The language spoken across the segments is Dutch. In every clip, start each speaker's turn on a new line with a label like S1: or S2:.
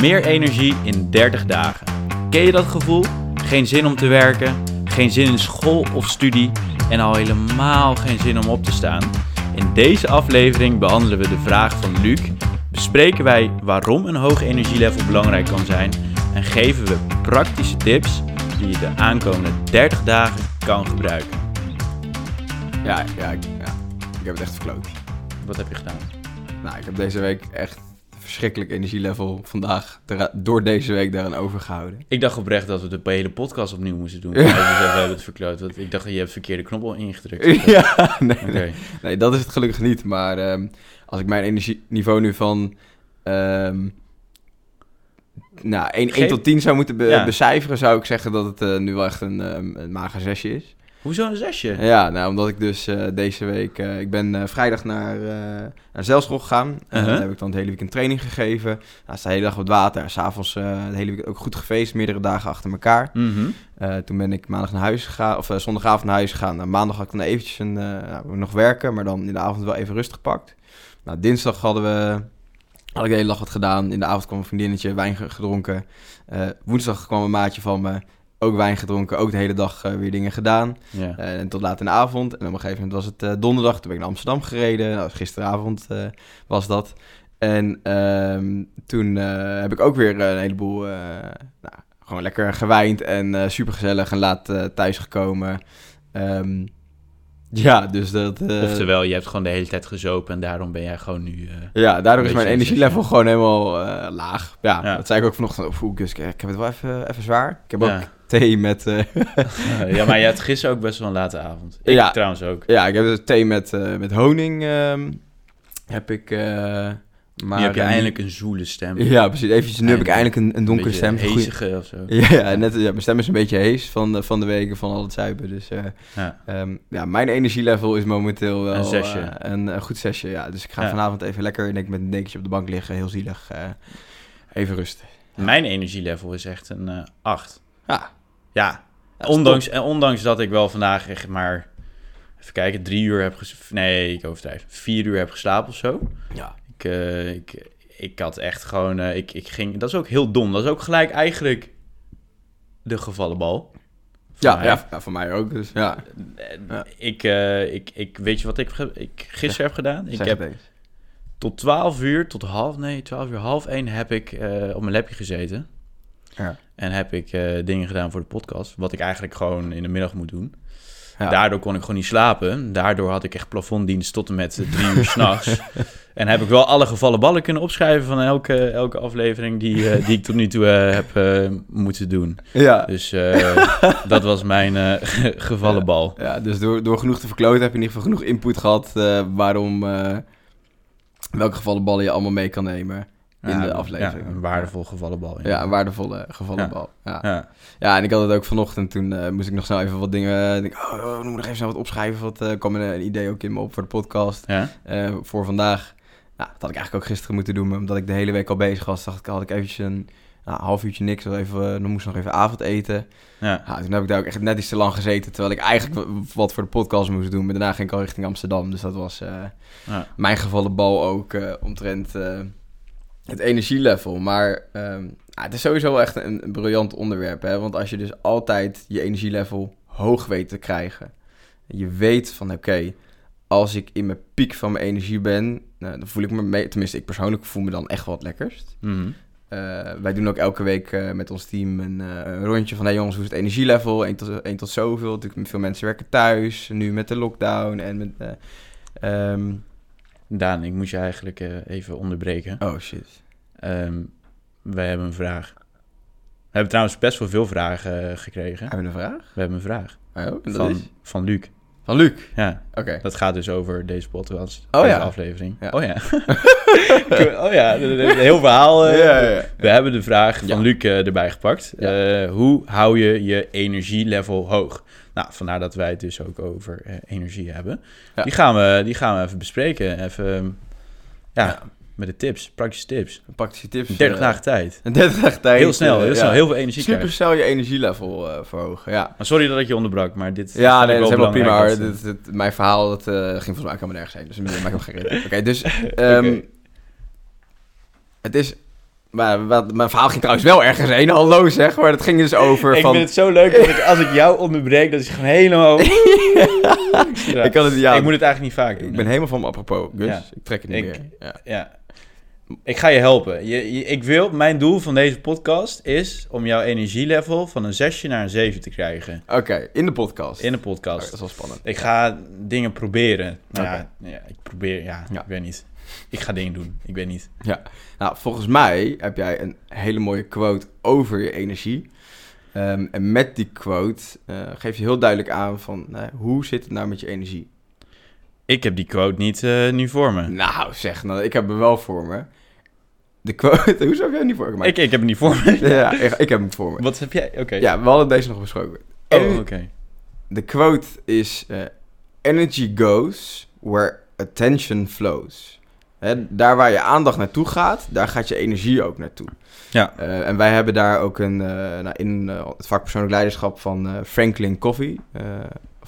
S1: Meer energie in 30 dagen. Ken je dat gevoel? Geen zin om te werken, geen zin in school of studie en al helemaal geen zin om op te staan. In deze aflevering behandelen we de vraag van Luc, bespreken wij waarom een hoog energielevel belangrijk kan zijn en geven we praktische tips die je de aankomende 30 dagen kan gebruiken.
S2: Ja, ja, ik, ja, ik heb het echt verkloot.
S1: Wat heb je gedaan?
S2: Nou, ik heb deze week echt verschrikkelijk energielevel vandaag door deze week daaraan overgehouden.
S1: Ik dacht oprecht dat we de hele podcast opnieuw moesten doen.
S2: Ja.
S1: We hebben het verkloot. Want ik dacht, je hebt verkeerde knop al ingedrukt.
S2: ja, nee, nee, nee, dat is het gelukkig niet. Maar ehm, als ik mijn energieniveau nu van ehm nou, 1, 1
S1: Geef-
S2: tot 10 zou moeten be-
S1: Ja.
S2: becijferen, zou ik zeggen dat het eh, nu wel echt een, ehm, een mager zesje is.
S1: Hoezo een zesje?
S2: Ja, nou, omdat ik dus eh, deze week... eh, ik ben eh, vrijdag naar, naar Zelschool gegaan. En
S1: Uh-huh.
S2: daar heb ik dan het hele weekend training gegeven. Nou, de hele dag op het water. S'avonds de hele weekend ook goed gefeest. Meerdere dagen achter elkaar.
S1: Mhm.
S2: Uh, toen ben ik maandag naar huis gegaan, of zondagavond naar huis gegaan. Nou, maandag had ik dan eventjes een, nou, nog werken, maar dan in de avond wel even rustig gepakt. Nou, dinsdag hadden we, had ik de hele dag wat gedaan. In de avond kwam een vriendinnetje, wijn gedronken. Woensdag kwam een maatje van me, ook wijn gedronken. Ook de hele dag uh, weer dingen gedaan.
S1: Ja.
S2: Uh, en tot laat in de avond. En op een gegeven moment was het uh, donderdag, toen ben ik naar Amsterdam gereden. Nou, gisteravond uh, was dat. En um, toen heb ik ook weer een heleboel nou, gewoon lekker gewijnd en super gezellig en laat thuis gekomen. Um, ja, dus dat. Uh,
S1: Oftewel, je hebt gewoon de hele tijd gezopen en daarom ben jij gewoon nu. Uh,
S2: ja, daardoor is mijn energielevel gewoon helemaal uh, laag. Ja,
S1: Ja.
S2: dat zei ik ook vanochtend. Oeh, dus ik, heb het wel even, even zwaar. Ik heb
S1: Ja.
S2: ook thee met.
S1: ja, maar je had gisteren ook best wel een late avond. Ik
S2: Ja.
S1: trouwens ook.
S2: ja, ik heb dus thee met, met honing. ehm, heb ik. Maar
S1: nu heb je
S2: eh,
S1: eindelijk een zoele stem.
S2: Ja, precies. Eventjes, nu heb ik eindelijk een, een donkere stem.
S1: Hezige of zo.
S2: Ja, ja, net, ja, mijn stem is een beetje hees van, de- van de weken van al het zuipen. Dus eh,
S1: Ja.
S2: ehm, ja, mijn energielevel is momenteel wel
S1: Een zesje.
S2: eh, een, een goed zesje. Ja. Dus ik ga
S1: Ja.
S2: vanavond even lekker ik, met een dekentje op de bank liggen. Heel zielig. eh, even rusten.
S1: Mijn energielevel is echt een eh 8.
S2: Ja,
S1: Ja, ondanks, en ondanks dat ik wel vandaag echt maar, even kijken, drie uur heb. Nee, ik overdrijf. Vier uur heb geslapen of zo.
S2: Ja.
S1: Ik, eh, ik, ik had echt gewoon, eh, ik, ik ging, dat is ook heel dom. Dat is ook gelijk eigenlijk de gevallen bal.
S2: Ja,
S1: mij.
S2: ja, ja, voor mij ook. Dus ja,
S1: Eh,
S2: Ja.
S1: Ik, ik, ik, weet je wat ik, ik gisteren heb gedaan? Ik heb tot 12 uur, tot half, nee, 12 uur, half 1 heb ik op mijn lapje gezeten.
S2: Ja.
S1: En heb ik dingen gedaan voor de podcast. Wat ik eigenlijk gewoon in de middag moet doen.
S2: Ja.
S1: Daardoor kon ik gewoon niet slapen. Daardoor had ik echt plafonddienst tot en met drie uur s'nachts. En heb ik wel alle gevallen ballen kunnen opschrijven van elke, elke aflevering die, eh, die ik tot nu toe eh, heb eh, moeten doen.
S2: Ja.
S1: Dus dat was mijn gevallen bal.
S2: ja, dus door, door genoeg te verkloten heb je in ieder geval genoeg input gehad eh, waarom, welke gevallen ballen je allemaal mee kan nemen in
S1: Ja,
S2: de aflevering.
S1: Ja, een waardevol gevallen bal.
S2: Ja, een waardevolle gevallen
S1: Ja.
S2: bal. Ja.
S1: Ja.
S2: En ik had het ook vanochtend. Toen moest ik nog snel even wat dingen. Ik denk, oh, oh, ik moet nog even snel wat opschrijven. Wat kwam er een idee ook in me op voor de podcast. Voor vandaag. Nou, dat had ik eigenlijk ook gisteren moeten doen. Maar omdat ik de hele week al bezig was, dacht ik, had ik eventjes een nou, half uurtje niks. Even, dan moest ik nog even avond eten.
S1: Ja.
S2: Ja, toen heb ik daar ook echt net iets te lang gezeten. Terwijl ik eigenlijk w- wat voor de podcast moest doen. Maar daarna ging ik al richting Amsterdam. Dus dat was eh,
S1: Ja.
S2: mijn gevallen bal ook eh, omtrent eh, het energielevel. Maar ehm, ja, het is sowieso wel echt een, een briljant onderwerp. Hè? Want als je dus altijd je energielevel hoog weet te krijgen. Je weet van oké, als ik in mijn piek van mijn energie ben, nou, dan voel ik me mee. Tenminste, ik persoonlijk voel me dan echt wat lekkerst.
S1: Mhm.
S2: Eh, wij doen ook elke week eh, met ons team een, eh, een rondje van... hey jongens, hoe is het energielevel? 1 tot, 1 tot zoveel. Natuurlijk, veel mensen werken thuis. Nu met de lockdown en met... eh, ehm,
S1: Daan, ik moest je eigenlijk even onderbreken.
S2: oh shit.
S1: Ehm, wij hebben een vraag. We hebben trouwens best wel veel vragen gekregen.
S2: Hebben we een vraag?
S1: We hebben een vraag
S2: Oh, en dat
S1: van,
S2: is?
S1: van Luc.
S2: Van Luc.
S1: Ja,
S2: Oké.
S1: dat gaat dus over deze podcast.
S2: Oh
S1: deze
S2: ja.
S1: aflevering.
S2: Ja.
S1: Oh ja. oh ja, een heel verhaal. eh.
S2: Ja.
S1: We hebben de vraag van. Luc eh, erbij gepakt. Eh, hoe hou je je energielevel hoog? Nou, vandaar dat wij het dus ook over energie hebben. Die, gaan we, die gaan we even bespreken. Even, Ja. Met de tips, praktische tips.
S2: Praktische tips.
S1: 30
S2: eh,
S1: dagen tijd.
S2: Een 30 dagen tijd.
S1: Heel snel,
S2: eh,
S1: heel
S2: ja.
S1: snel. Heel veel energie
S2: Super snel je energielevel eh, verhogen, ja.
S1: Maar sorry dat ik je onderbrak, maar dit
S2: Ja, nee, dat is helemaal prima
S1: dat,
S2: Dit, dit- mijn verhaal dat, ging volgens mij helemaal nergens heen. Dus dat maakt me geen reden. Oké, dus... ehm. Het is Maar wat, mijn verhaal ging trouwens wel ergens heen. Hallo zeg, maar het ging dus over
S1: Ik
S2: van...
S1: vind het zo leuk dat ik, als ik jou onderbreek, dat is gewoon helemaal... Ja.
S2: Ik kan het, ja,
S1: ik moet het eigenlijk niet vaak doen.
S2: ik ben helemaal van me apropos.
S1: Ja.
S2: Ik trek het niet
S1: Ik-
S2: meer. Ja.
S1: Ja. Ik ga je helpen. Je, je- ik wil, mijn doel van deze podcast is om jouw energielevel van een 6 naar een 7 te krijgen.
S2: Oké, in de podcast.
S1: In de podcast.
S2: dat is wel spannend.
S1: Ik ga dingen proberen. Nou ja, ja, ik probeer, ja,
S2: Ja.
S1: ik weet niet. Ik ga dingen doen, ik weet niet.
S2: Ja, nou, volgens mij heb jij een hele mooie quote over je energie. Ehm, en met die quote eh, geef je heel duidelijk aan van nou, hoe zit het nou met je energie.
S1: Ik heb die quote niet eh, nu voor me.
S2: Nou, zeg, nou, ik heb hem wel voor me. De quote, hoezo heb jij hem niet voor me?
S1: Ik, ik heb hem niet voor me.
S2: Ja, ik, ik heb hem voor me.
S1: Wat heb jij? Oké.
S2: Ja, we hadden deze nog besproken.
S1: Oh, oké.
S2: De quote is: eh, Energy goes where attention flows. Daar waar je aandacht naartoe gaat, daar gaat je energie ook naartoe.
S1: Ja.
S2: Eh, en wij hebben daar ook een, nou, in het vak persoonlijk leiderschap van Franklin of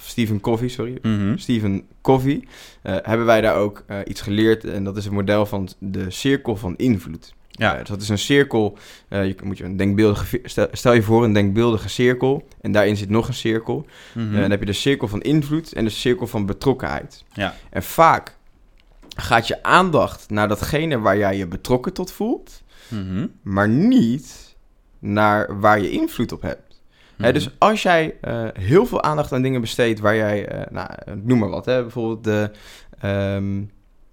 S2: Stephen Covey, sorry,
S1: Mhm.
S2: Stephen Covey, eh, hebben wij daar ook eh, iets geleerd. En dat is het model van de cirkel van invloed.
S1: Ja.
S2: Dus dat is een cirkel. je moet je een denkbeeldige. Stel, stel je voor een denkbeeldige cirkel. En daarin zit nog een cirkel.
S1: Mhm.
S2: Dan heb je de cirkel van invloed en de cirkel van betrokkenheid.
S1: Ja.
S2: En vaak gaat je aandacht naar datgene waar jij je betrokken tot voelt,
S1: Mhm.
S2: maar niet naar waar je invloed op hebt. Hè,
S1: Mhm.
S2: dus als jij eh, heel veel aandacht aan dingen besteedt waar jij, eh, nou, noem maar wat, hè, bijvoorbeeld de, ehm,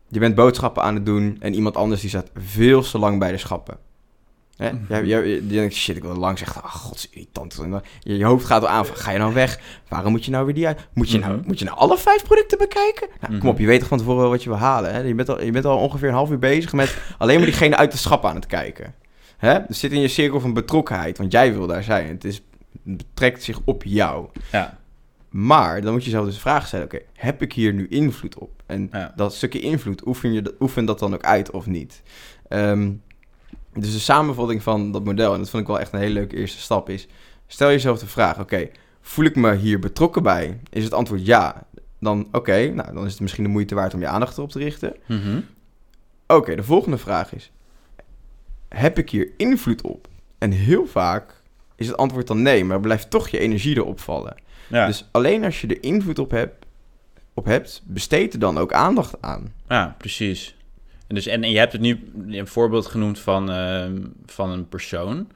S2: je bent boodschappen aan het doen en iemand anders die staat veel te lang bij de schappen. Hè?
S1: Mhm.
S2: Jij, jij, je denkt, shit, ik wil lang zeggen, ach, god, irritant. Je, je hoofd gaat al aan van, ga je nou weg? Waarom moet je nou weer die uit? Moet je, nou,
S1: Mhm.
S2: moet je nou alle vijf producten bekijken? Nou,
S1: Mhm.
S2: kom op, je weet toch van tevoren wat je wil halen. Hè? Je, bent al, je bent al ongeveer een half uur bezig met alleen maar diegene uit de schap aan het kijken. Hè? Dus zit in je cirkel van betrokkenheid, want jij wil daar zijn. Het, is, betrekt zich op jou.
S1: Ja.
S2: Maar dan moet je jezelf dus de vraag stellen: oké, heb ik hier nu invloed op? En
S1: Ja.
S2: dat stukje invloed, oefen, je, dat- oefen dat dan ook uit of niet? Ehm, dus de samenvatting van dat model, en dat vond ik wel echt een hele leuke eerste stap, is: stel jezelf de vraag: oké, voel ik me hier betrokken bij? Is het antwoord ja? Dan oké, nou, dan is het misschien de moeite waard om je aandacht erop te richten.
S1: Mhm.
S2: Oké, de volgende vraag is: heb ik hier invloed op? En heel vaak is het antwoord dan nee, maar blijft toch je energie erop vallen.
S1: Ja.
S2: Dus alleen als je er invloed op hebt, op hebt, besteed er dan ook aandacht aan.
S1: Ja, precies. En, dus, en, en je hebt het nu een voorbeeld genoemd van, ehm, van een persoon.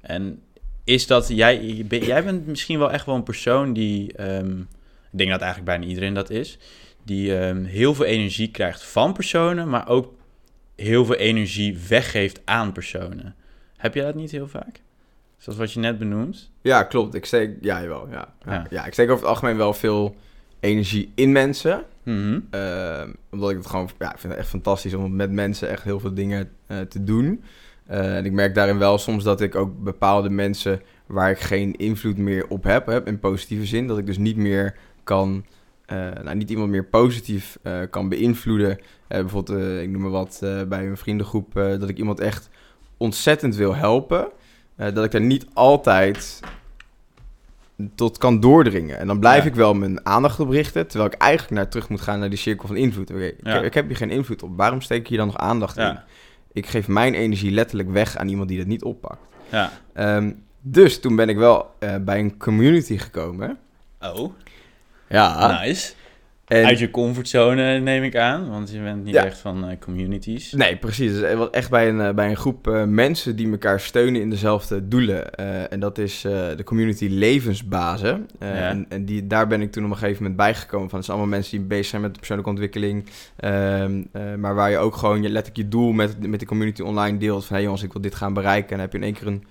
S1: En is dat, jij, ben- jij bent misschien wel echt wel een persoon die, ehm, ik denk dat eigenlijk bijna iedereen dat is, die ehm, heel veel energie krijgt van personen, maar ook heel veel energie weggeeft aan personen. Heb je dat niet heel vaak? Zoals wat je net benoemt.
S2: Ja, klopt. Ik steek, ja, jawel, ja. Ja,
S1: Ja.
S2: ik steek over het algemeen wel veel energie in mensen.
S1: Mhm.
S2: Ehm, omdat ik het gewoon, ja, ik vind het echt fantastisch om met mensen echt heel veel dingen eh, te doen. Eh, en ik merk daarin wel soms dat ik ook bepaalde mensen waar ik geen invloed meer op heb, heb in positieve zin, dat ik dus niet meer kan, eh, nou niet iemand meer positief kan beïnvloeden. Bijvoorbeeld, ik noem maar wat, bij een vriendengroep, dat ik iemand echt ontzettend wil helpen, eh, dat ik daar niet altijd tot kan doordringen. En dan blijf
S1: Ja.
S2: ik wel mijn aandacht op richten, terwijl ik eigenlijk naar terug moet gaan naar die cirkel van invloed. Oké, ik,
S1: Ja.
S2: ik heb hier geen invloed op. Waarom steek ik hier dan nog aandacht in? Ik geef mijn energie letterlijk weg aan iemand die dat niet oppakt.
S1: ja.
S2: Ehm, dus toen ben ik wel eh, bij een community gekomen.
S1: Oh,
S2: Ja.
S1: nice.
S2: En,
S1: Uit je comfortzone neem ik aan, want je bent niet
S2: Ja.
S1: echt van eh, communities.
S2: Nee, precies. Eh, wat echt bij een, eh, bij een groep eh, mensen die elkaar steunen in dezelfde doelen. En dat is de community Levensbazen.
S1: Ja.
S2: En, en die, daar ben ik toen op een gegeven moment bijgekomen. Van, het zijn allemaal mensen die bezig zijn met persoonlijke ontwikkeling. Ehm, eh, maar waar je ook gewoon je, letterlijk je doel met, met de community online deelt. Van, hé hey jongens, ik wil dit gaan bereiken. En dan heb je in één keer een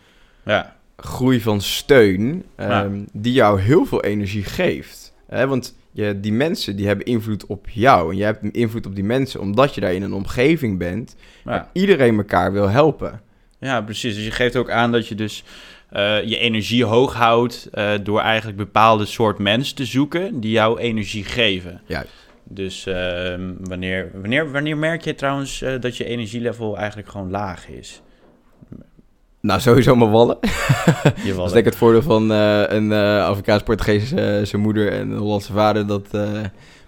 S1: Ja,
S2: groei van steun. ehm. Die jou heel veel energie geeft. Hè, want je, die mensen die hebben invloed op jou. En jij hebt invloed op die mensen omdat je daar in een omgeving bent waar iedereen elkaar wil helpen.
S1: ja, precies. Dus je geeft ook aan dat je dus eh, je energie hoog houdt eh, door eigenlijk bepaalde soort mensen te zoeken die jou energie geven.
S2: Juist.
S1: Dus ehm, wanneer, wanneer, wanneer merk je trouwens eh, dat je energielevel eigenlijk gewoon laag is?
S2: Nou, sowieso maar wallen.
S1: Je
S2: Dat is denk ik het voordeel van eh, een eh Afrikaans Portugees eh, zijn moeder en een Hollandse vader. Dat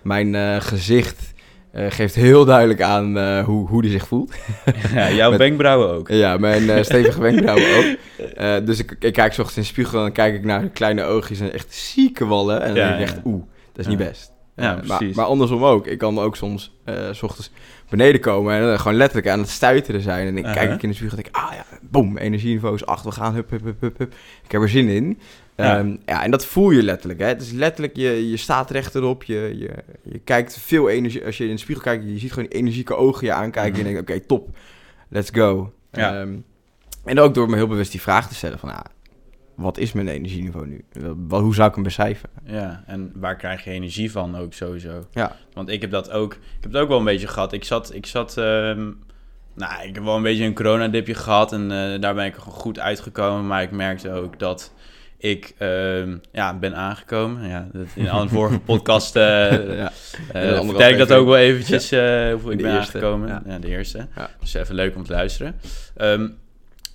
S2: mijn gezicht geeft heel duidelijk aan hoe, hoe die zich voelt.
S1: Ja, jouw
S2: Met-
S1: wenkbrauwen ook.
S2: ja, mijn stevige wenkbrauwen ook. Dus ik, ik kijk 's ochtends in de spiegel en dan kijk ik naar de kleine oogjes en echt zieke wallen. En dan
S1: Ja,
S2: denk ik echt, oeh, dat is
S1: Ja.
S2: niet best.
S1: Ja,
S2: Eh, maar,
S1: precies.
S2: maar andersom ook. Ik kan ook soms eh, s ochtends beneden komen en dan gewoon letterlijk aan het stuiteren zijn. En dan
S1: Uh-huh.
S2: kijk ik in de spiegel en denk ik, ah ja, boom, energieniveau is 8, we gaan, hup, hup, hup, hup, hup. Ik heb er zin in.
S1: Ja.
S2: Ja. ja, en dat voel je letterlijk. Hè? Het is letterlijk, je, je staat rechterop, je, je, je kijkt veel energie. Als je in de spiegel kijkt, je ziet gewoon energieke ogen je aankijken. En je denkt, oké, top, let's go.
S1: Ja.
S2: Ehm, en ook door me heel bewust die vraag te stellen van, ah, wat is mijn energieniveau nu? Wat, hoe zou ik hem becijferen?
S1: Ja, en waar krijg je energie van ook sowieso?
S2: Ja.
S1: Want ik heb dat ook, ik heb het ook wel een beetje gehad. Ik zat, ik zat, ehm, nou, ik heb wel een beetje een coronadipje gehad en eh, daar ben ik gewoon goed uitgekomen. Maar ik merkte ook dat ik, ehm, ja, ben aangekomen. Ja, dat in een vorige podcast eh,
S2: ja.
S1: eh, vertel ik dat ook wel eventjes, eh, hoe ik
S2: De
S1: ben
S2: eerste,
S1: aangekomen.
S2: ja.
S1: Ja. de eerste.
S2: Ja.
S1: Dus even leuk om te luisteren. Ehm,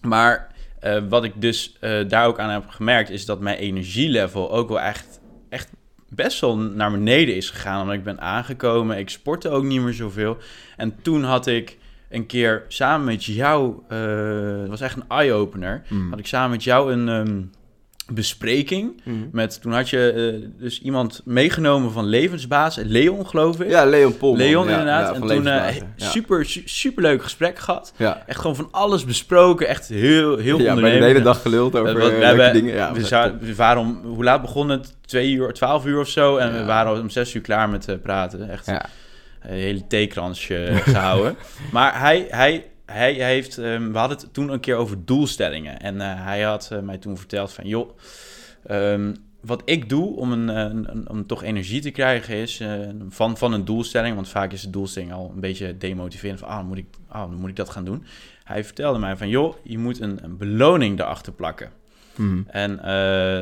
S1: maar eh, wat ik dus eh, daar ook aan heb gemerkt, is dat mijn energielevel ook wel echt, echt best wel naar beneden is gegaan. Omdat ik ben aangekomen. Ik sportte ook niet meer zoveel. En toen had ik een keer samen met jou, eh, het was echt een eye-opener,
S2: Mm.
S1: had ik samen met jou een ehm, bespreking.
S2: Mm.
S1: Met, toen had je eh, dus iemand meegenomen van levensbaas, Leon geloof ik.
S2: Ja, Leon Polman.
S1: Leon
S2: ja,
S1: inderdaad.
S2: ja,
S1: en toen
S2: ja.
S1: super, su- superleuk gesprek gehad.
S2: Ja.
S1: Echt gewoon van alles besproken. Echt heel, heel
S2: ja, we hebben de hele dag geluld over
S1: Eh,
S2: uh,
S1: we,
S2: leuke
S1: hebben-
S2: dingen. Ja,
S1: we,
S2: was
S1: zou-
S2: top.
S1: we waren om, hoe laat begon het? Twee uur, twaalf uur of zo. En we waren om zes uur klaar met praten. Echt een hele theekransje gehouden. maar hij, hij, hij heeft, ehm, we hadden het toen een keer over doelstellingen. En eh, hij had eh, mij toen verteld van, joh, ehm, wat ik doe om, een, eh, een, een- om toch energie te krijgen is van, van een doelstelling. Want vaak is de doelstelling al een beetje demotiverend. Van, ah, dan moet ik, ah, moet ik dat gaan doen. Hij vertelde mij van, joh, je moet een, een beloning erachter plakken.
S2: Mhm.
S1: En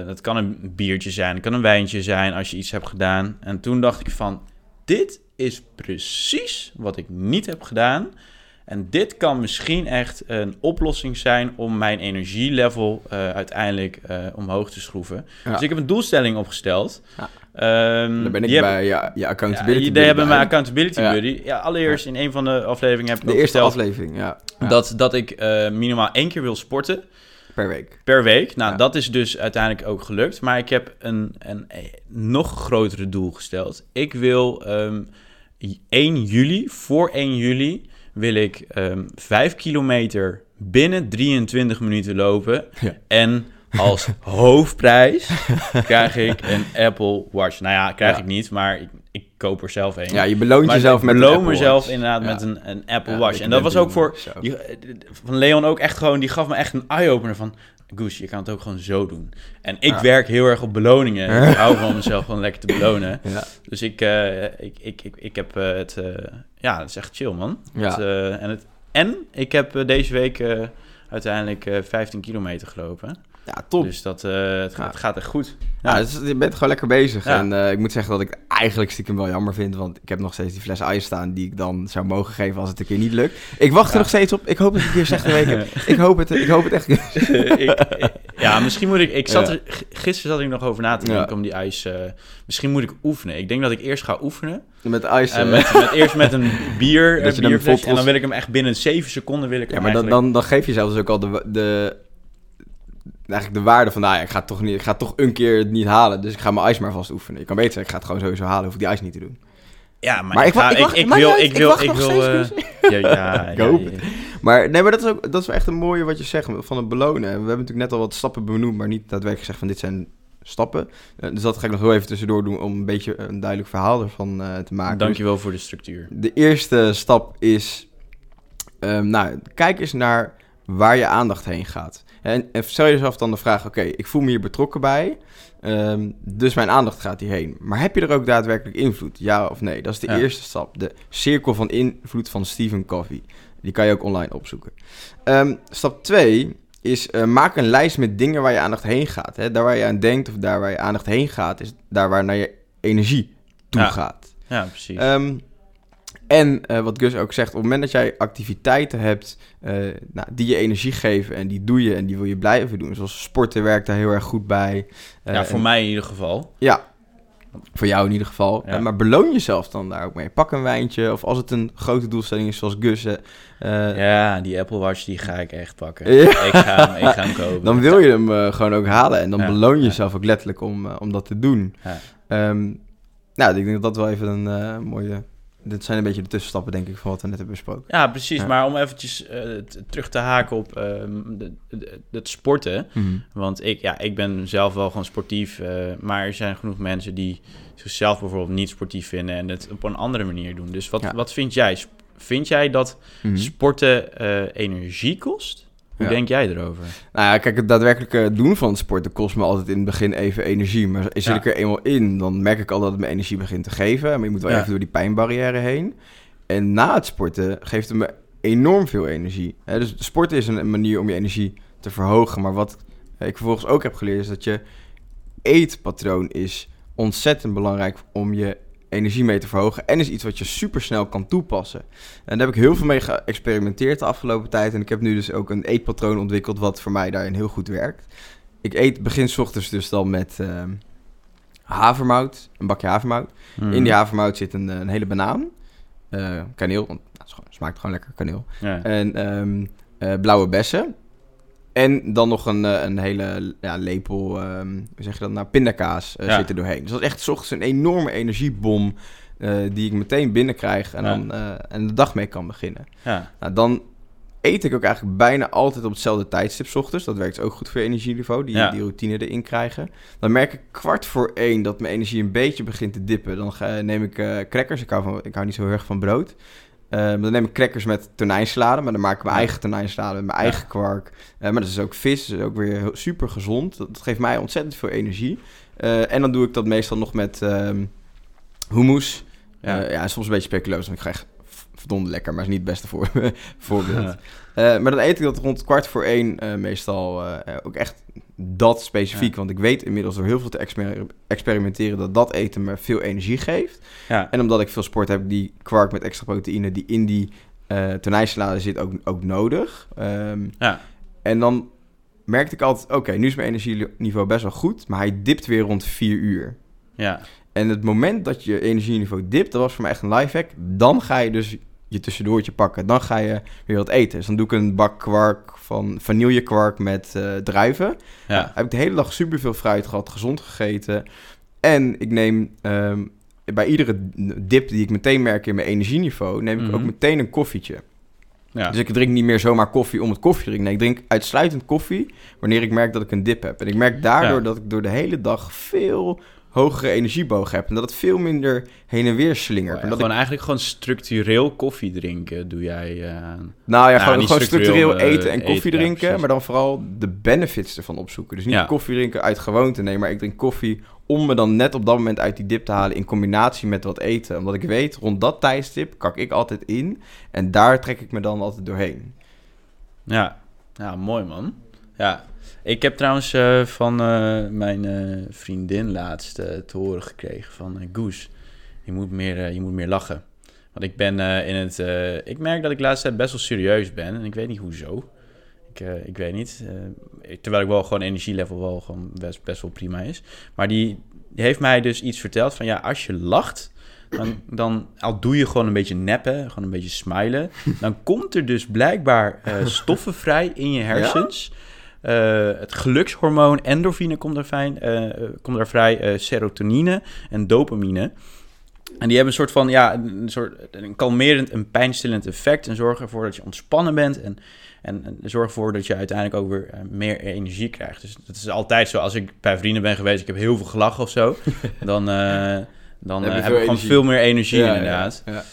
S1: dat kan een biertje zijn, het kan een wijntje zijn als je iets hebt gedaan. En toen dacht ik van, dit is precies wat ik niet heb gedaan. En dit kan misschien echt een oplossing zijn om mijn energielevel eh, uiteindelijk eh, omhoog te schroeven.
S2: Ja.
S1: Dus ik heb een doelstelling opgesteld.
S2: Ja.
S1: Ehm,
S2: Daar ben ik
S1: hebben-
S2: bij ja, je
S1: ja,
S2: accountability.
S1: die
S2: buddy
S1: hebben mijn accountability
S2: Ja.
S1: buddy. Ja, allereerst in een van de afleveringen heb ik
S2: De eerste aflevering, ja. Ja,
S1: dat, dat ik eh, minimaal één keer wil sporten
S2: per week.
S1: per week. Nou,
S2: Ja.
S1: dat is dus uiteindelijk ook gelukt. Maar ik heb een, een, nog grotere doel gesteld. Ik wil ehm 1 juli, voor 1 juli, wil ik ehm 5 kilometer binnen 23 minuten lopen.
S2: Ja.
S1: En als hoofdprijs krijg ik een Apple Watch. Nou ja, krijg
S2: Ja.
S1: ik niet, maar ik, ik koop er zelf een.
S2: Ja, je beloont
S1: maar
S2: jezelf
S1: ik
S2: met een
S1: beloon
S2: Apple
S1: mezelf
S2: Watch.
S1: inderdaad
S2: Ja.
S1: met een, een Apple Watch. En dat was ook voor... Die, van Leon ook echt gewoon... Die gaf me echt een eye-opener van... Goes, je kan het ook gewoon zo doen. En ik werk heel erg op beloningen. Ik hou van mezelf gewoon lekker te belonen.
S2: Ja.
S1: Dus ik, eh, ik, ik, ik, ik heb eh, het... eh, ja, dat is echt chill, man.
S2: Ja.
S1: Het, en, het, en ik heb deze week uiteindelijk eh 15 kilometer gelopen.
S2: Ja, top.
S1: Dus dat het, gaat,
S2: Ja.
S1: het gaat echt goed.
S2: Ja, dus je bent gewoon lekker bezig.
S1: Ja.
S2: En eh, ik moet zeggen dat ik eigenlijk stiekem wel jammer vind. Want ik heb nog steeds die fles ijs staan die ik dan zou mogen geven als het een keer niet lukt. Ik wacht er nog steeds op. Ik hoop dat ik keer slechte week heb. Ik hoop het, ik hoop het echt.
S1: ik, ik- ja, misschien moet ik... Ik zat er, gisteren zat ik nog over na te denken om die ijs... eh, misschien moet ik oefenen. Ik denk dat ik eerst ga oefenen.
S2: Met ijs.
S1: En
S2: eh,
S1: met, met, eerst met een bier,
S2: Dat
S1: een bierfles. En dan wil ik hem echt binnen 7 seconden wil ik
S2: ja, maar dan, dan geef je zelfs ook al de, de, eigenlijk de waarde van, nou ja, ik ga, toch niet, ik ga toch een keer het niet halen. Dus ik ga mijn ijs maar vast oefenen. Je kan beter zeggen, ik ga het gewoon sowieso halen. Hoef ik die ijs niet te doen.
S1: Ja, maar,
S2: Maar
S1: ik,
S2: ik
S1: ga,
S2: ik
S1: ik,
S2: wacht-
S1: ik wil... Ik
S2: ik
S1: wil...
S2: wacht
S1: Ik wil eh, ja, ja,
S2: Ik
S1: ja,
S2: hoop
S1: ja,
S2: het.
S1: ja.
S2: Maar nee, maar dat is ook dat is wel echt een mooie wat je zegt van het belonen. We hebben natuurlijk net al wat stappen benoemd, maar niet daadwerkelijk gezegd van dit zijn stappen. Eh, dus dat ga ik nog heel even tussendoor doen om een beetje een duidelijk verhaal ervan eh, te maken.
S1: Dankjewel voor de structuur.
S2: De eerste stap is, ehm, nou, kijk eens naar waar je aandacht heen gaat. En, en stel jezelf dan de vraag, oké, ik voel me hier betrokken bij, ehm, dus mijn aandacht gaat hierheen. Maar heb je er ook daadwerkelijk invloed, ja of nee? Dat is de
S1: Ja.
S2: eerste stap, de cirkel van invloed van Stephen Covey. Die kan je ook online opzoeken. Ehm, stap 2 is eh, maak een lijst met dingen waar je aandacht heen gaat. Hè? Daar waar je aan denkt of daar waar je aandacht heen gaat, is daar waar naar je energie toe
S1: Ja.
S2: gaat.
S1: Ja, precies.
S2: Ehm, en eh, wat Gus ook zegt, op het moment dat jij activiteiten hebt eh, nou, die je energie geven en die doe je en die wil je blijven doen. Zoals sporten werkt daar heel erg goed bij. Eh,
S1: ja, voor
S2: en-
S1: mij in ieder geval.
S2: Ja, Voor jou in ieder geval.
S1: Ja.
S2: Maar beloon jezelf dan daar ook mee. Pak een wijntje. Of als het een grote doelstelling is, zoals Gus.
S1: Ja, die Apple Watch die ga ik echt pakken.
S2: Ja.
S1: Ik, ga hem, ik ga hem kopen.
S2: Dan wil je hem gewoon ook halen. En dan
S1: Ja,
S2: beloon je jezelf ook letterlijk om, om dat te doen.
S1: Ja.
S2: Ehm, nou, ik denk dat dat wel even een mooie... Dit zijn een beetje de tussenstappen, denk ik, van wat we net hebben besproken.
S1: Ja, precies.
S2: Ja.
S1: Maar om eventjes eh, terug te haken op ehm, het sporten. Want ik, ja, ik ben zelf wel gewoon sportief. eh, maar er zijn genoeg mensen die zichzelf bijvoorbeeld niet sportief vinden en het op een andere manier doen. Dus wat,
S2: Ja.
S1: wat vind jij? Vind jij dat
S2: Mhm.
S1: sporten eh, energie kost? Hoe
S2: Ja.
S1: denk jij erover?
S2: Nou ja, kijk, het daadwerkelijke doen van het sporten kost me altijd in het begin even energie. Maar zit
S1: Ja.
S2: ik er eenmaal in, dan merk ik al dat het me energie begint te geven. Maar je moet wel
S1: Ja.
S2: even door die pijnbarrière heen. En na het sporten geeft het me enorm veel energie. Dus sporten is een manier om je energie te verhogen. Maar wat ik vervolgens ook heb geleerd is dat je eetpatroon is ontzettend belangrijk om je energie mee te verhogen. En is iets wat je super snel kan toepassen. En daar heb ik heel veel mee geëxperimenteerd de afgelopen tijd. En ik heb nu dus ook een eetpatroon ontwikkeld wat voor mij daarin heel goed werkt. Ik eet begin 's ochtends dus dan met ehm, havermout, een bakje havermout.
S1: Mhm.
S2: In die havermout zit een, eh, een hele banaan, eh, kaneel, want nou, het smaakt gewoon lekker kaneel.
S1: Ja.
S2: En ehm, eh, blauwe bessen. En dan nog een, eh, een hele ja, lepel, hoe zeg je dat nou, pindakaas
S1: Ja.
S2: zit er doorheen. Dus dat is echt 's ochtends een enorme energiebom eh, die ik meteen binnenkrijg en,
S1: Ja.
S2: dan, en de dag mee kan beginnen.
S1: ja.
S2: Nou, dan eet ik ook eigenlijk bijna altijd op hetzelfde tijdstip 's ochtends. Dat werkt ook goed voor je energieniveau, die, die routine erin krijgen. Dan merk ik kwart voor één dat mijn energie een beetje begint te dippen. Dan ga, neem ik crackers. Ik hou, van, ik hou niet zo heel erg van brood. Eh, maar dan neem ik crackers met tonijnsalade. Maar dan maak ik mijn
S1: Ja.
S2: eigen tonijnsalade met mijn eigen kwark. Eh, maar dat is ook vis. Dat is ook weer super gezond. Dat, dat geeft mij ontzettend veel energie. Eh, en dan doe ik dat meestal nog met ehm hummus.
S1: Ja.
S2: Ja. ja, soms een beetje speculoos, want ik krijg verdomd lekker, maar is niet het beste voor, voorbeeld. Eh, maar dan eet ik dat rond kwart voor één eh, meestal eh, ook echt dat specifiek. Want ik weet inmiddels door heel veel te exper- experimenteren dat dat eten me veel energie geeft.
S1: Ja.
S2: En omdat ik veel sport heb, die kwark met extra proteïne die in die tonijnsalade zit ook, ook nodig. Ehm,
S1: Ja.
S2: En dan merkte ik altijd, oké, nu is mijn energieniveau best wel goed, maar hij dipt weer rond vier uur.
S1: Ja.
S2: En het moment dat je energieniveau dipt, dat was voor mij echt een lifehack. Dan ga je dus je tussendoortje pakken. Dan ga je weer wat eten. Dus dan doe ik een bak kwark van vanillekwark met eh, druiven. Nou,
S1: Ja.
S2: heb ik de hele dag superveel fruit gehad, gezond gegeten. En ik neem ehm, bij iedere dip die ik meteen merk in mijn energieniveau, neem ik
S1: Mhm.
S2: ook meteen een koffietje.
S1: Ja.
S2: Dus ik drink niet meer zomaar koffie om het koffie te drinken. Nee, ik drink uitsluitend koffie wanneer ik merk dat ik een dip heb. En ik merk daardoor
S1: Ja.
S2: dat ik door de hele dag veel hogere energieboog heb. En dat het veel minder heen en weer slingert. En dat
S1: gewoon
S2: ik,
S1: eigenlijk gewoon structureel koffie drinken doe jij eh,
S2: nou ja, gewoon, gewoon structureel
S1: eh,
S2: eten en koffie
S1: eten,
S2: drinken. maar dan vooral de benefits ervan opzoeken. Dus niet
S1: Ja.
S2: koffie drinken uit gewoonte. Nee, maar ik drink koffie om me dan net op dat moment uit die dip te halen... in combinatie met wat eten. Omdat ik weet, rond dat tijdstip kak ik altijd in. En daar trek ik me dan altijd doorheen.
S1: Ja, ja mooi man. Ja, ik heb trouwens eh, van eh, mijn eh, vriendin laatst te horen gekregen van Goes, je moet meer, je moet meer lachen. Want ik ben in het, ik merk dat ik de laatste tijd best wel serieus ben en ik weet niet hoezo. Ik, ik weet niet, terwijl ik wel gewoon energielevel wel gewoon best, best wel prima is. Maar die, die heeft mij dus iets verteld van ja, als je lacht, dan, dan al doe je gewoon een beetje neppen, gewoon een beetje smilen, dan komt er dus blijkbaar stoffen vrij in je hersens. Eh, het gelukshormoon endorfine komt er, fijn, eh, eh, komt er vrij, eh, serotonine en dopamine. En die hebben een soort van, ja, een soort een kalmerend, een pijnstillend effect en zorgen ervoor dat je ontspannen bent en, en, en zorgen ervoor dat je uiteindelijk ook weer eh, meer energie krijgt. Dus dat is altijd zo, als ik bij vrienden ben geweest, ik heb heel veel gelachen of zo, dan, eh, dan
S2: Heb
S1: eh, ik gewoon veel meer energie
S2: Ja,
S1: inderdaad.
S2: ja, ja.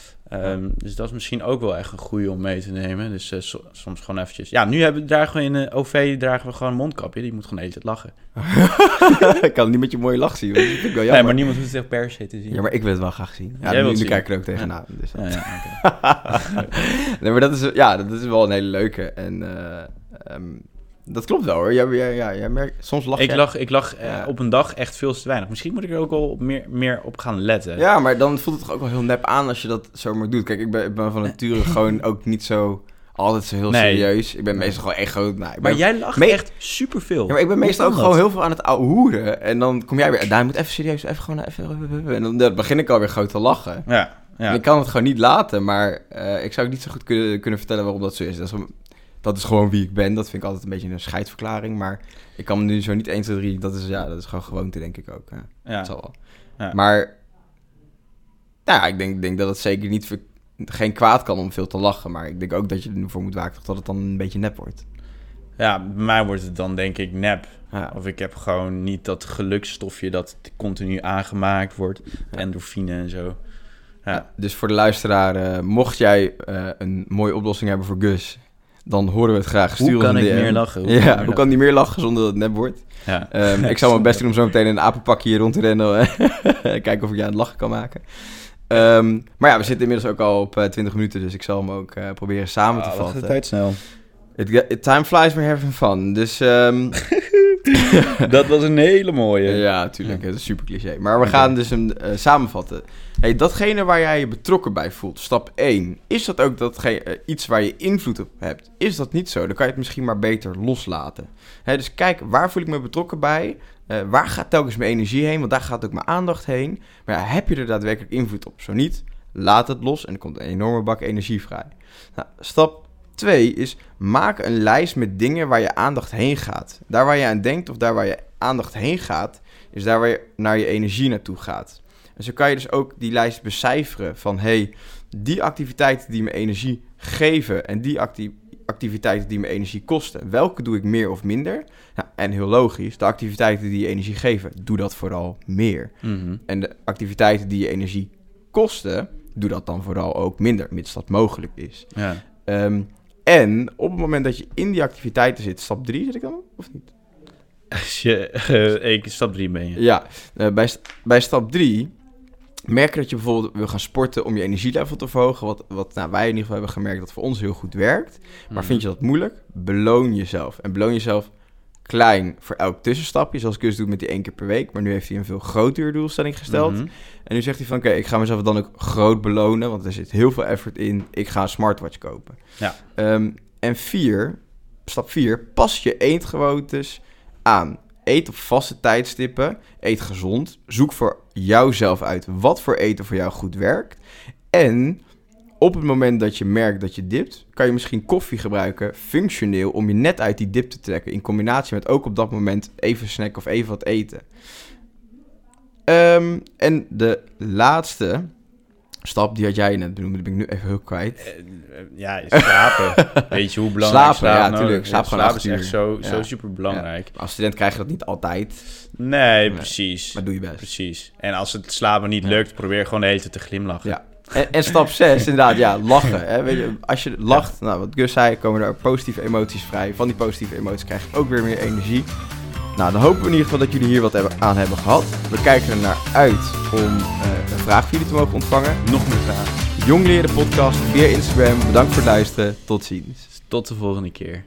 S1: Ehm, dus dat is misschien ook wel echt een goede om mee te nemen. Dus eh, so- soms gewoon eventjes... Ja, nu hebben, dragen we in de OV dragen we gewoon een mondkapje. Die moet gewoon tijd lachen.
S2: ik kan niet met je mooie lach zien. want Dat vind ik wel jammer.
S1: Nee, maar niemand hoeft het echt per se te zien.
S2: Ja, maar ik wil het wel graag zien. Ja,
S1: Jij
S2: nu, nu kijk ik er ook tegenaan. Dus,
S1: Ja, ja, oké.
S2: nee, maar dat is, ja, dat is wel een hele leuke. En eh, ehm, dat klopt wel hoor. Jij, jij, ja, jij merkt, soms lach
S1: ik
S2: jij-
S1: lach, ik lach eh, op een dag echt veel te weinig. Misschien moet ik er ook wel op meer, meer op gaan letten.
S2: Ja, maar dan voelt het toch ook wel heel nep aan als je dat zomaar doet. Kijk, ik ben, ik ben van nature gewoon ook niet zo altijd zo heel
S1: Nee.
S2: serieus. Ik ben meestal gewoon echt groot. Nou,
S1: Maar jij lacht
S2: Me-
S1: echt superveel.
S2: ja, maar ik ben meestal ook gewoon heel veel aan het hoeren. En dan kom jij weer, Daan, je moet even serieus, even gewoon even... En dan, dan begin ik alweer groot te lachen.
S1: Ja, ja.
S2: En ik kan het gewoon niet laten, maar eh, ik zou niet zo goed kunnen, kunnen vertellen waarom dat zo is. Dat is, dat is gewoon wie ik ben. Dat vind ik altijd een beetje een scheidverklaring. Maar ik kan me nu zo niet 1, 2, 3... Dat is, ja, dat is gewoon gewoonte, denk ik ook. Ja,
S1: ja.
S2: dat zal wel.
S1: Ja.
S2: Maar nou ja, ik denk, denk dat het zeker niet... geen kwaad kan om veel te lachen. Maar ik denk ook dat je ervoor moet waken dat het dan een beetje nep wordt.
S1: Ja, bij mij wordt het dan denk ik nep.
S2: Ja.
S1: Of ik heb gewoon niet dat geluksstofje dat continu aangemaakt wordt. Endorfine en zo. Ja.
S2: Dus voor de luisteraar, eh, mocht jij eh, een mooie oplossing hebben voor Gus... Dan horen we het graag. Stuur
S1: Hoe kan ik
S2: DM.
S1: meer lachen? Hoe
S2: ja,
S1: kan meer
S2: hoe kan die meer lachen zonder dat het nep wordt?
S1: Ja.
S2: Ehm, ik zou mijn best doen om zo meteen een apenpakje hier rond te rennen. eh, kijken of ik je aan het lachen kan maken. Ehm, maar ja, we zitten inmiddels ook al op eh, 20 minuten, dus ik zal hem ook eh, proberen samen te
S1: Ah,
S2: vatten.
S1: de tijd snel.
S2: It, time flies, we're having fun. Dus ehm,
S1: dat was een hele mooie.
S2: ja, natuurlijk, het is super cliché. Maar we gaan dus hem eh, samenvatten. Hey, datgene waar jij je betrokken bij voelt, stap 1. Is dat ook eh, iets waar je invloed op hebt? Is dat niet zo? Dan kan je het misschien maar beter loslaten. Dus kijk, waar voel ik me betrokken bij? Eh, waar gaat telkens mijn energie heen? Want daar gaat ook mijn aandacht heen. Maar ja, heb je er daadwerkelijk invloed op? Zo niet, laat het los en er komt een enorme bak energie vrij. Nou, stap 2 is maak een lijst met dingen waar je aandacht heen gaat. Daar waar je aan denkt of daar waar je aandacht heen gaat, is daar waar je naar je energie naartoe gaat. En zo kan je dus ook die lijst becijferen van hey, die activiteiten die me energie geven en die acti- activiteiten die me energie kosten, welke doe ik meer of minder? Nou, en heel logisch, de activiteiten die je energie geven, doe dat vooral meer.
S1: Mhm.
S2: En de activiteiten die je energie kosten, doe dat dan vooral ook minder, mits dat mogelijk is.
S1: Ja.
S2: Ehm, en op het moment dat je in die activiteiten zit, stap 3 zit ik dan, of niet?
S1: Als je, ik stap drie ben je.
S2: Ja, eh, bij, bij stap 3 merk je dat je bijvoorbeeld wil gaan sporten om je energielevel te verhogen. Wat, wat nou, wij in ieder geval hebben gemerkt dat voor ons heel goed werkt. Maar
S1: Mhm.
S2: vind je dat moeilijk? Beloon jezelf. En beloon jezelf klein voor elk tussenstapje, zoals Gus doet met die één keer per week. Maar nu heeft hij een veel grotere doelstelling gesteld.
S1: Mhm.
S2: En nu zegt hij van, oké, ik ga mezelf dan ook groot belonen, want er zit heel veel effort in. Ik ga een smartwatch kopen.
S1: Ja.
S2: Ehm, en vier, stap vier, pas je eetgewoontes aan. Eet op vaste tijdstippen, eet gezond, zoek voor jouzelf uit wat voor eten voor jou goed werkt. En op het moment dat je merkt dat je dipt, kan je misschien koffie gebruiken, functioneel, om je net uit die dip te trekken. In combinatie met ook op dat moment even snacken of even wat eten. Ehm, en de laatste stap, die had jij net benoemd, die ben ik nu even heel kwijt.
S1: Eh, eh, Ja, slapen. Weet je hoe belangrijk
S2: Slapen, ja,
S1: nou-
S2: tuurlijk. Slaap
S1: slapen is echt
S2: uur.
S1: zo, zo
S2: Ja.
S1: super belangrijk.
S2: Als student krijg je dat niet altijd,
S1: Nee,
S2: Nee.
S1: precies.
S2: maar doe je best.
S1: Precies. En als het slapen niet
S2: Ja.
S1: lukt, probeer gewoon de hele tijd te glimlachen.
S2: Ja. En, en stap 6, inderdaad, ja, lachen. Hè? Weet je, als je lacht, nou, wat Gus zei, komen er ook positieve emoties vrij. Van die positieve emoties krijg je ook weer meer energie. Nou, dan hopen we in ieder geval dat jullie hier wat hebben, aan hebben gehad. We kijken er naar uit om eh, een vraag van jullie te mogen ontvangen.
S1: Nog meer vragen.
S2: Jong Leren Podcast via Instagram. Bedankt voor het luisteren. Tot ziens.
S1: Tot de volgende keer.